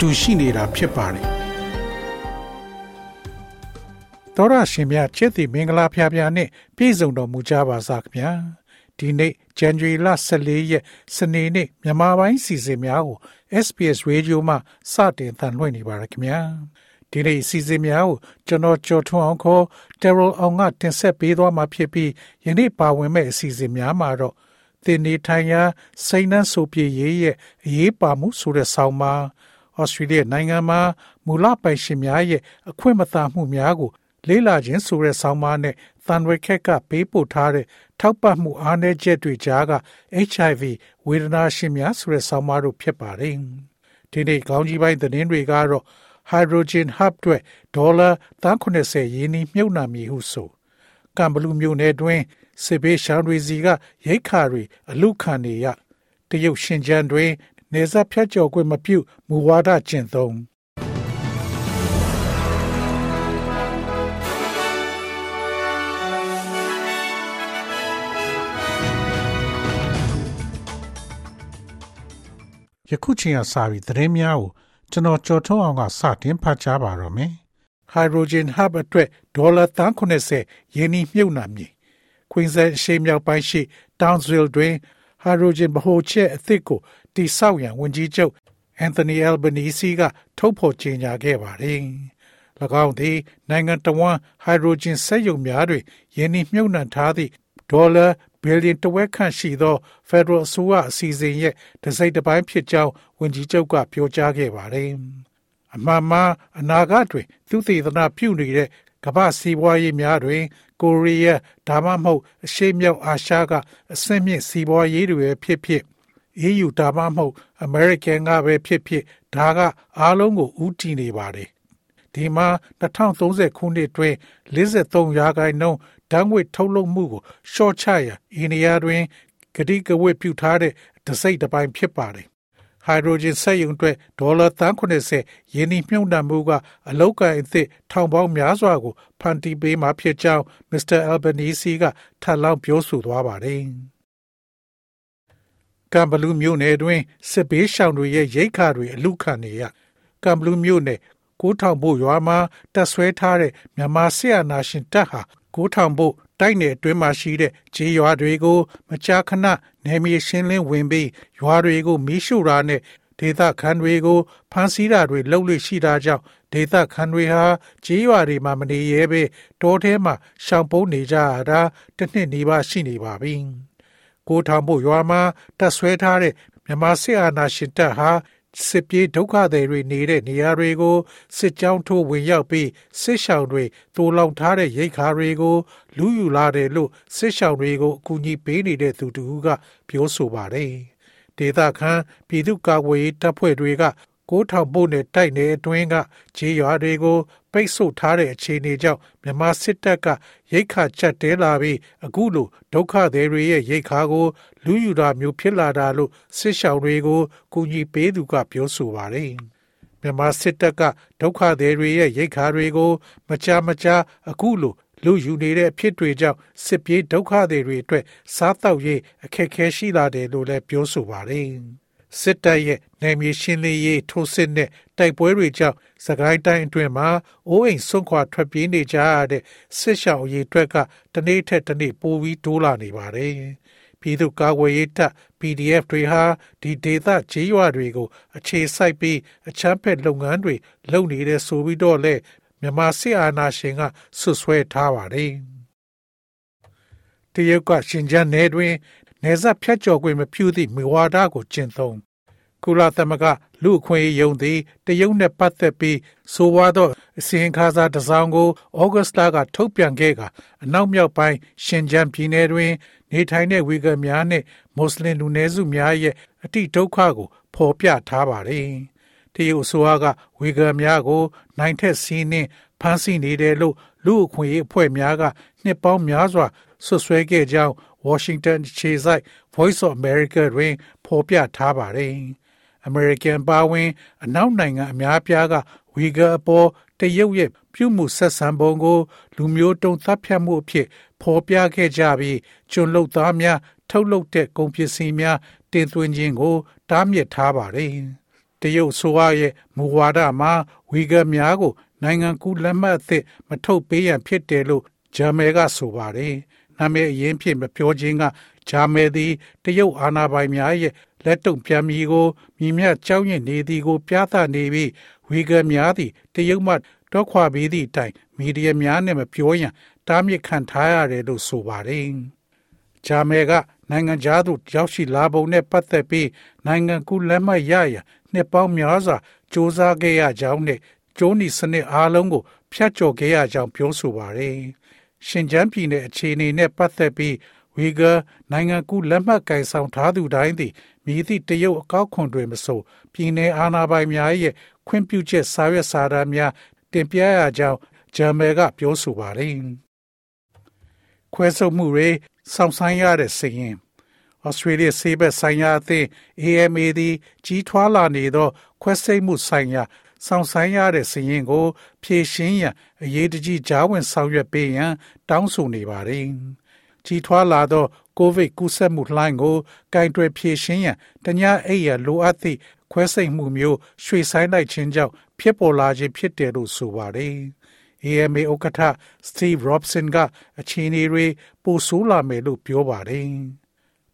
တူရှိနေတာဖြစ်ပါတယ်တော်ရရှင်များချစ်သည်မင်္ဂလာဖျားဖျားနဲ့ပြည့်စုံတော်မူကြပါစားခင်ဗျာဒီနေ့ January လ14ရက်စနေနေ့မြန်မာပိုင်းစီစဉ်များကို SPS Radio မှစတင်သံလွှင့်နေပါရခင်ဗျာဒီနေ့စီစဉ်များကိုကျွန်တော်ကြော်ထွန်းအောင်ခေါ် Terrell အောင်ကတင်ဆက်ပေးသွားမှာဖြစ်ပြီးယနေ့ပါဝင်မဲ့အစီအစဉ်များမှာတော့သင်နေထိုင်ရာစိန်နှံဆိုပြေရေးရဲ့အရေးပါမှုဆိုတဲ့ဆောင်းပါ ဩစတြေးလျနိုင်ငံမှာမူလပိုင်ရှင်များရဲ့အခွင့်မသာမှုများကို လေးလာခြင်းဆိုတဲ့ဆောင်းပါးနဲ့သံရွက်ခက်ကပေးပို့ထားတဲ့ထောက်ပံ့မှုအားနည်းချက်တွေကြားက HIV ဝေဒနာရှင်များဆိုတဲ့ဆောင်းပါးတို့ဖြစ်ပါတယ်။ဒီနေ့ကောင်းကြီးပိုင်းသတင်းတွေကတော့ hydrogen hub အတွက်ဒေါ်လာ390ရင်းနှီးမြုပ်နှံမည်ဟုဆိုကံဘလူးမြို့နယ်တွင်စစ်ဘေးရှောင်တွေစီကရိတ်ခါတွေအလုခံနေရတရုတ်ရှင်ကျန်းတွင် နေဆက်ဖြတ်ကျော်ခွင့်မပြုမူဝါဒကျင့်သုံးယခုချိန်ကစပြီးသတင်းများကိုကျွန်တော်ကြော်ထုတ်အောင်ကစတင်ဖတ်ကြားပါတော့မယ်။ Hydrogen Hub အတွက်ဒေါ်လာ390ယင်းနှမြုပ်နှံမည်။ Queensland ရှေ့မြောက်ပိုင်းရှိ Townsville တွင် Hydrogen ဗဟိုချက်အသစ်ကို တိဆောက်ရန်ဝန်ကြီးချုပ် Anthony Albanese ကထုတ်ဖော်ကြေညာခဲ့ပါတယ်။၎င်းသည်နိုင်ငံတော်ဝန် Hydrogen စက်ရုံများတွင်ယင်းနှမြုပ်နှံထားသည့်ဒေါ်လာဘီလီယံတဝက်ခန့်ရှိသော Federal အစိုးရအစီအစဉ်ရဲ့တစ်စိတ်တစ်ပိုင်းဖြစ်ကြောင်းဝန်ကြီးချုပ်ကပြောကြားခဲ့ပါတယ်။အမှန်မှအနာဂတ်တွင်သူသေသနာပြုနေတဲ့ကမ္ဘာစီးပွားရေးများတွင် ကိုရီးယားဒါမှမဟုတ်အရှေ့မြောက်အာရှကအဆင့်မြင့်စီးပွားရေးတွေဖြစ်ဖြစ် EU ဒါမှမဟုတ် American ကပဲဖြစ်ဖြစ်ဒါကအားလုံးကိုဥတီနေပါတယ်။ဒီမှာ2030ခုနှစ်တွင်53ရာခိုင်နှုန်းဓာတ်ငွေ့ထုတ်လုပ်မှုကိုရှော့ချရန်အိန္ဒိယတွင်ဂတိကဝတ်ပြုထားတဲ့တစိမ့်တစ်ပိုင်းဖြစ်ပါတယ်။ဟိုက်ဒရိုဂျင်စက်ရုံအတွက်ဒေါ်လာ390ယင်းနှမြုံနှံမှုကအလောက်ကန်အသစ်ထောင်ပေါင်းများစွာကိုဖန်တီးပေးမှာဖြစ်ကြောင်းမစ္စတာအယ်ဘနီစီကထပ်လောင်းပြောဆိုသွားပါတယ်။ ကမ်ဘလူးမြို့နယ်တွင်စစ်ဘေးရှောင်တွေရဲ့ရိတ်ခါတွေအလူခံနေရကမ်ဘလူးမြို့နယ်ကိုထောင်ဖို့ရွာမှာတက်ဆွဲထားတဲ့မြန်မာစစ်အာဏာရှင်တပ်ဟာကိုထောင်ဖို့တိုက်နယ်အတွင်းမှာရှိတဲ့ခြေရွာတွေကို မကြာခဏနယ်မြေရှင်းလင်းဝင်ပြီးရွာတွေကိုမီးရှို့တာနဲ့ဒေသခံတွေကိုဖမ်းဆီးတာတွေလုပ်လို့ရှိတာကြောင့်ဒေသခံတွေဟာခြေရွာတွေမှာမနေရဲပဲတောထဲမှာရှောင်ပုန်းနေကြရတာတစ်နှစ်နီးပါးရှိနေပါပြီ။ ကိုထောင်ဖို့ရွာမှာတက်ဆွဲထားတဲ့မြန်မာစစ်အာဏာရှင်တပ်ဟာစစ်ပြေးဒုက္ခသည်တွေနေတဲ့နေရာတွေကိုစစ်ကြောင်းထိုးဝင်ရောက်ပြီးစစ်ရှောင်တွေတိုးလောင်ထားတဲ့ရိတ်ခါတွေကို လူယူလာတယ်လို့စစ်ရှောင်တွေကိုအကူအညီပေးနေတဲ့သူတူကပြောဆိုပါတယ်။ဒေသခံပြည်သူ့ကာကွယ်ရေးတပ်ဖွဲ့တွေက ကိုထောင်ပို့နဲ့တိုက်နယ်အတွင်းကခြေရွာတွေကိုပိတ်ဆို့ထားတဲ့အခြေအနေကြောင့်မြန်မာစစ်တပ်ကရိတ်ခါချက်တဲလာပြီးအခုလိုဒုက္ခသည်တွေရဲ့ရိတ်ခါကို လူယူတာမျိုးဖြစ်လာတာလို့စစ်ရှောင်တွေကိုကူညီပေးသူကပြောဆိုပါတယ်။မြန်မာစစ်တပ်ကဒုက္ခသည်တွေရဲ့ရိတ်ခါတွေကို မကြာမကြာအခုလိုလူယူနေတဲ့အဖြစ်တွေကြောင့်စစ်ပြေးဒုက္ခသည်တွေအတွက်စားတောက်ရေးအခက်အခဲရှိလာတယ်လို့လည်းပြောဆိုပါတယ်။ စစ်တပ်ရဲ့နယ်မြေရှင်းလင်းရေးထိုးစစ်နဲ့တိုက်ပွဲတွေကြောင့်စကိုင်းတိုင်းအတွင်းမှာအိုးအိမ်ဆွန့်ခွာထွက်ပြေးနေကြရတဲ့စစ်ရှောင်အရေးအတွက်ကတနေ့ထက်တနေ့ပိုပြီးတိုးလာနေပါတယ်။ပြည်သူ့ကာကွယ်ရေးတပ် PDF တွေဟာဒီဒေသခြေရွာတွေကို အခြေစိုက်ပြီးအချမ်းဖက်လုပ်ငန်းတွေလုပ်နေတဲ့ဆိုပြီးတော့လေမြန်မာစစ်အာဏာရှင်ကဆွဆွဲထားပါတယ်။တရုတ်ကရှင်ကျန်းနယ်တွင် နေဆက်ဖြတ်ကျော်ခွင့်မပြုသည့်မူဝါဒကိုကျင့်သုံးကုလသမဂ္ဂလူအခွင့်အရေးယုံသည်တရုတ်နှင့်ပတ်သက်ပြီးဆိုဝါသောအစီရင်ခံစာတစ်စောင်ကိုဩဂတ်စ်လကထုတ်ပြန်ခဲ့ကအနောက်မြောက်ပိုင်းရှင်ကျန်းပြည်နယ်တွင် နေထိုင်တဲ့ဝီဂါများနှင့်မွတ်စလင်လူနည်းစုများရဲ့အတိဒုက္ခကိုဖော်ပြထားပါတယ်။တရုတ်အစိုးရကဝေဂန်များကိုနိုင်ထက်စီးနှင်း ဖမ်းဆီးနေတယ်လို့လူအခွင့်အရေးအဖွဲ့များကနှစ်ပေါင်းများစွာဆွဆွဲခဲ့ကြောင်း Washington ခြေဆိုင် Voice of America တွင်ဖော်ပြထားပါတယ်။ American ပါဝင်အနောက်နိုင်ငံအများပြားကဝီဂါအပေါ်တရုတ်ရဲ့ပြုမှုဆက်ဆံပုံကို လူမျိုးတုံးသတ်ဖြတ်မှုအဖြစ်ဖော်ပြခဲ့ကြပြီးကျွန်လုတ်သားများထုတ်လုပ်တဲ့ကုန်ပစ္စည်းများတင်သွင်းခြင်းကို တားမြစ်ထားပါတယ်။တရုတ်ဆိုရရဲ့မူဝါဒမှာဝီဂါများကို နိုင်ငံကူးလက်မှတ်အသစ်မထုတ်ပေးရန်ဖြစ်တယ်လို့ဂျာမယ်ကဆိုပါတယ်။နာမည်အရင်ဖြစ်မပြောခြင်းကဂျာမယ်သည်တရုတ်အာဏာပိုင်များရဲ့လက်တုံပြန်မီကိုမြင်မြကြောက်ရွံ့နေသည်ကို ပြသနေပြီးဝီဂါများသည်တရုတ်မှတော့ခွာပြီးသည့်အတိုင်းမီဒီယာများနဲ့မပြောရန်တားမြစ်ခံထားရတယ်လို့ဆိုပါတယ်။ဂျာမယ်ကနိုင်ငံသားတို့ရောက်ရှိလာပုံနဲ့ပတ်သက်ပြီးနိုင်ငံကူးလက်မှတ်ရရနှစ်ပေါင်းများစွာစ조사ခဲ့ရကြောင်းနဲ့ ကျိုးနီစနစ်အားလုံးကိုဖျက်ချော်ခဲ့ရကြောင်းပြောဆိုပါတယ်။ရှင်ကျန်းပြည်နယ်အခြေအနေနဲ့ပတ်သက်ပြီးဝီဂါနိုင်ငံကူးလက်မှတ်ကိုင်ဆောင်ထားသူတိုင်းသည်မြည်သည့်တရုတ်အကောက်ခွန်တွေမဆိုပြည်내အာဏာပိုင်များရဲ့ခွင့်ပြုချက်စာရွက်စာတမ်းများတင်ပြရကြောင်းဂျာမယ်ကပြောဆိုပါတယ်။ခွဲဆုပ်မှုတွေစောင့်ဆိုင်းရတဲ့စရင်ဩစတြေးလျဆေးဘက်ဆိုင်ရာအသင်း AMA သည်ကြီးထွားလာနေသောခွဲစိတ်မှုဆိုင်ရာ ဆောင်ဆိုင်ရတဲ့စရင်ကို ဖြည့်ရှင်းရန်အရေးတကြီးကြားဝင်ဆောင်ရွက်ပေးရန် တောင်းဆိုနေပါတယ်။ကြီးထွားလာသောကိုဗစ်ကူးစက်မှုလှိုင်းကိုကင်တွယ်ဖြည့်ရှင်းရန်တ냐အိပ်ရလိုအပ်သည့်ခွဲစိတ်မှုမျိုးရွှေဆိုင်လိုက်ခြင်းကြောင့်ဖြစ်ပေါ်လာခြင်းဖြစ်တယ်လို့ဆိုပါတယ်။ AMA ဥက္ကဋ္ဌ Steve Robson ကအခြေအနေတွေပိုဆိုးလာမယ်လို့ပြောပါတယ်။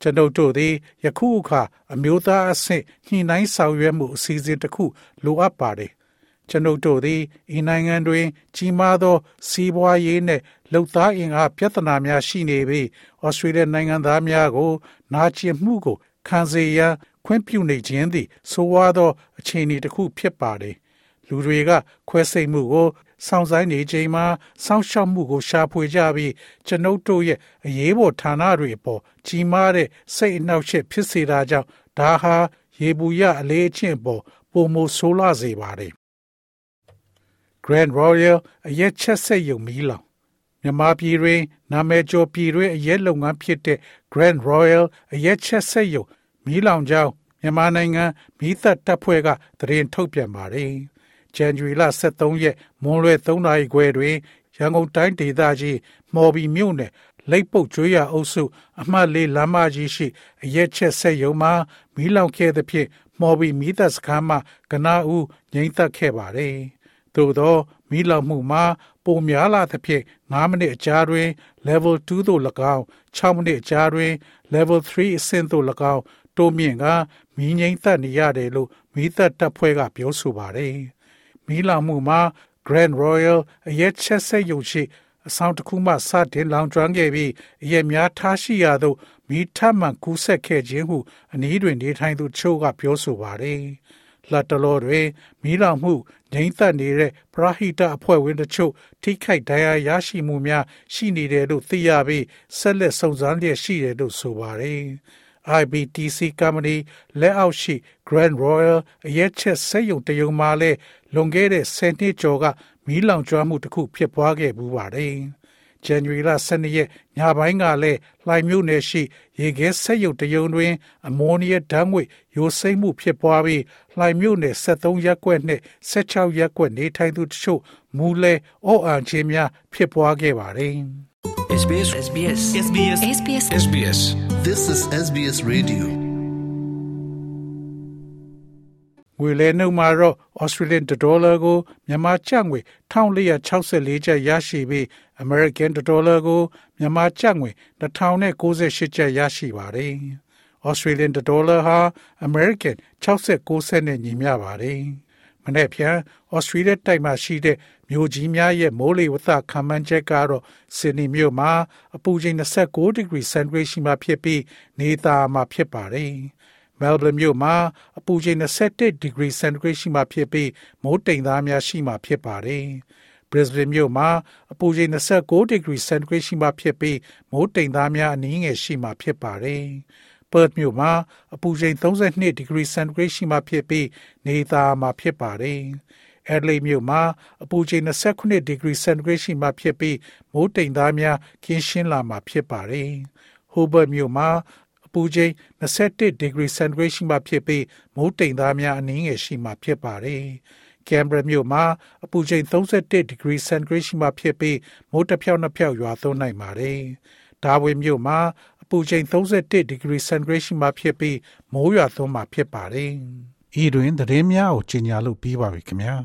ကျွန်ုပ်တို့သည်ယခုအခါအမျိုးသားအဆင့်ညှိနှိုင်းဆောင်ရွက်မှုအစီအစဉ်တစ်ခုလိုအပ်ပါတယ်။ကျွန်ုပ်တို့သည်ဤနိုင်ငံတွင် ကြီးမားသော စီးပွားရေးနှင့်လှုပ်သားအင်အားပြဿနာများရှိနေပြီးဩစတြေးလျနိုင်ငံသားများကို နာကျင်မှုကိုခံစေရန်ခွင့်ပြုနေခြင်းသည်ဆိုးဝါးသော အခြေအနေတစ်ခုဖြစ်ပါတယ်။လူတွေက ခွဲစိတ်မှုကို စောင့်ဆိုင်နေချိန်မှာစောင့်ရှောက်မှုကိုရှာဖွေကြပြီးကျွန်ုပ်တို့ရဲ့အရေးပေါ်ဌာနတွေအပေါ်ကြီးမားတဲ့စိတ်အနှောက်အယှက်ဖြစ်စေတာကြောင့်ဒါဟာရေဘူးရအလေးအကျင့်ပေါ်ပုံမဆိုးလာစေပါတယ်။ Grand Royal အရက်ချက်ဆက်ယုံမီလောင်မြန်မာပြည်တွင်နာမည်ကျော်ပြည်တွင်အရက်လုပ်ငန်းဖြစ်တဲ့ Grand Royal အရက်ချက်ဆက်ယုံမီလောင်ကြောင်းမြန်မာနိုင်ငံမိသက်တပ်ဖွဲ့ကသတင်းထုတ်ပြန်ပါတယ်။ January လ23ရက်မွန်းလွဲ3နာရီခွဲတွင်ရန်ကုန်တိုင်းဒေသကြီးမော်ဘီမြို့နယ်လိတ်ပုတ်ကျွေးရအုပ်စုအမှတ်လေးလမ်းမကြီးရှိအရက်ချက်ဆက်ယုံမှာမီးလောင်ခဲ့သဖြင့်မော်ဘီမိသက်စခန်းမှကနာဦးငိမ့်သက်ခဲ့ပါတယ်။သို့သောမီးလောင်မှုမှာပုံများလာသဖြင့်9မိနစ်အကြာတွင် level 2သို့၎င်း6မိနစ်အကြာတွင် level 3အဆင့်သို့၎င်းတိုးမြင့်ကမီးငိမ့်သက်နေရတယ်လို့မီးသက်တပ်ဖွဲ့ကပြောဆိုပါတယ်။ မီးလောင်မှုမှာ Grand Royal အရက်ချက်ဆက်ယုံရှိအဆောင်တစ်ခုမှစတင်လောင်ကျွမ်းခဲ့ပြီးအရက်များထားရှိရာသို့မိထမှန်ကူးဆက်ခဲ့ခြင်းဟုအနည်းတွင်နေထိုင်သူချို့ကပြောဆိုပါတယ်။လက်တလောတွင်မီးလောင်မှုငြိမ့်သက်နေတဲ့ပရဟိတအဖွဲ့ဝင်တို့ချို့ထိခိုက်ဒဏ်ရာရရှိမှုများရှိနေတယ်လို့သိရပြီးဆက်လက်စုံစမ်းလျက်ရှိတယ်လို့ဆိုပါတယ်။ IBTC Company လက်အောက်ရှိ Grand Royal အရက်ချက်စက်ရုံတရုံမှာလည်းလွန်ခဲ့တဲ့10နှစ်ကျော်ကမီးလောင်ကျွမ်းမှုတစ်ခုဖြစ်ပွားခဲ့ပူပါတယ်။ January လ12ရက်ညပိုင်းကလည်းလှိုင်မြို့နယ်ရှိ ရေခဲဆက်ရုပ်တရုံတွင် အမိုနီယာဓာတ်ငွေ့ယိုစိမ့်မှုဖြစ်ပွားပြီးလှိုင်မြို့နယ်73ရပ်ကွက်နှင့်16ရပ်ကွက်နေထိုင်သူတချို့မူလဲအော့အန်ခြင်းများဖြစ်ပွားခဲ့ပါတယ်။ SBS SBS SBS SBS SBS This is SBS Radio. ငွေလဲနှုန်းမှာတော့ Australian dollar ကိုမြန်မာကျပ်ငွေ1464ကျပ်ရရှိပြီး American dollar ကိုမြန်မာကျပ်ငွေ1098ကျပ်ရရှိပါတယ်။ Australian dollar ဟာ American 69စက်နဲ့ညီမျှပါတယ်။ မနေ့ဖြန် Australia တိုက်မှာရှိတဲ့မြို့ကြီးများရဲ့မိုးလေဝသခန့်မှန်းချက်ကတော့ Sydney မြို့မှာအပူချိန်29 degree centigrade ရှိမှဖြစ်ပြီးနေသားမှာဖြစ်ပါတယ်။ Melbourne မြို့မှာအပူချိန်21 degree centigrade ရှိမှဖြစ်ပြီးမိုးတိမ်သားများရှိမှဖြစ်ပါတယ်။ Brisbane မြို့မှာအပူချိန်26 degree centigrade ရှိမှဖြစ်ပြီးမိုးတိမ်သားများအနည်းငယ်ရှိမှဖြစ်ပါတယ်။ Perth မြို့မှာအပူချိန်32 degree centigrade ရှိမှဖြစ်ပြီးနေသားမှာဖြစ်ပါတယ်။ Adelaide မြို့မှာအပူချိန်29 degree centigrade ရှိမှဖြစ်ပြီးမိုးတိမ်သားများကင်းရှင်းလာမှာဖြစ်ပါတယ်။ Hobart မြို့မှာအပူချိန်21 degree centigrade ရှိမှဖြစ်ပြီးမိုးတိမ်သားများအနည်းငယ်ရှိမှဖြစ်ပါတယ်။ Canberra မြို့မှာအပူချိန်31 degree centigrade ရှိမှဖြစ်ပြီးမိုးတစ်ဖြောက်နှစ်ဖြောက်ရွာသွန်းနိုင်ပါတယ်။ Darwin မြို့မှာအပူချိန်31 degree centigrade ရှိမှဖြစ်ပြီးမိုးရွာသွန်းမှာဖြစ်ပါတယ်။ဤတွင်သတင်းများကိုကြီးညာလို့ပြီးပါပြီခင်ဗျာ။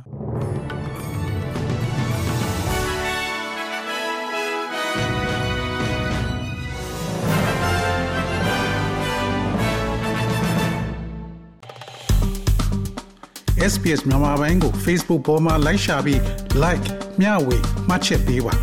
SBS မြန်မာပိုင်းကို Facebook ပေါ်မှာ like ရှာပြီး like မျှဝေမှတ်ချက်ပေးပါ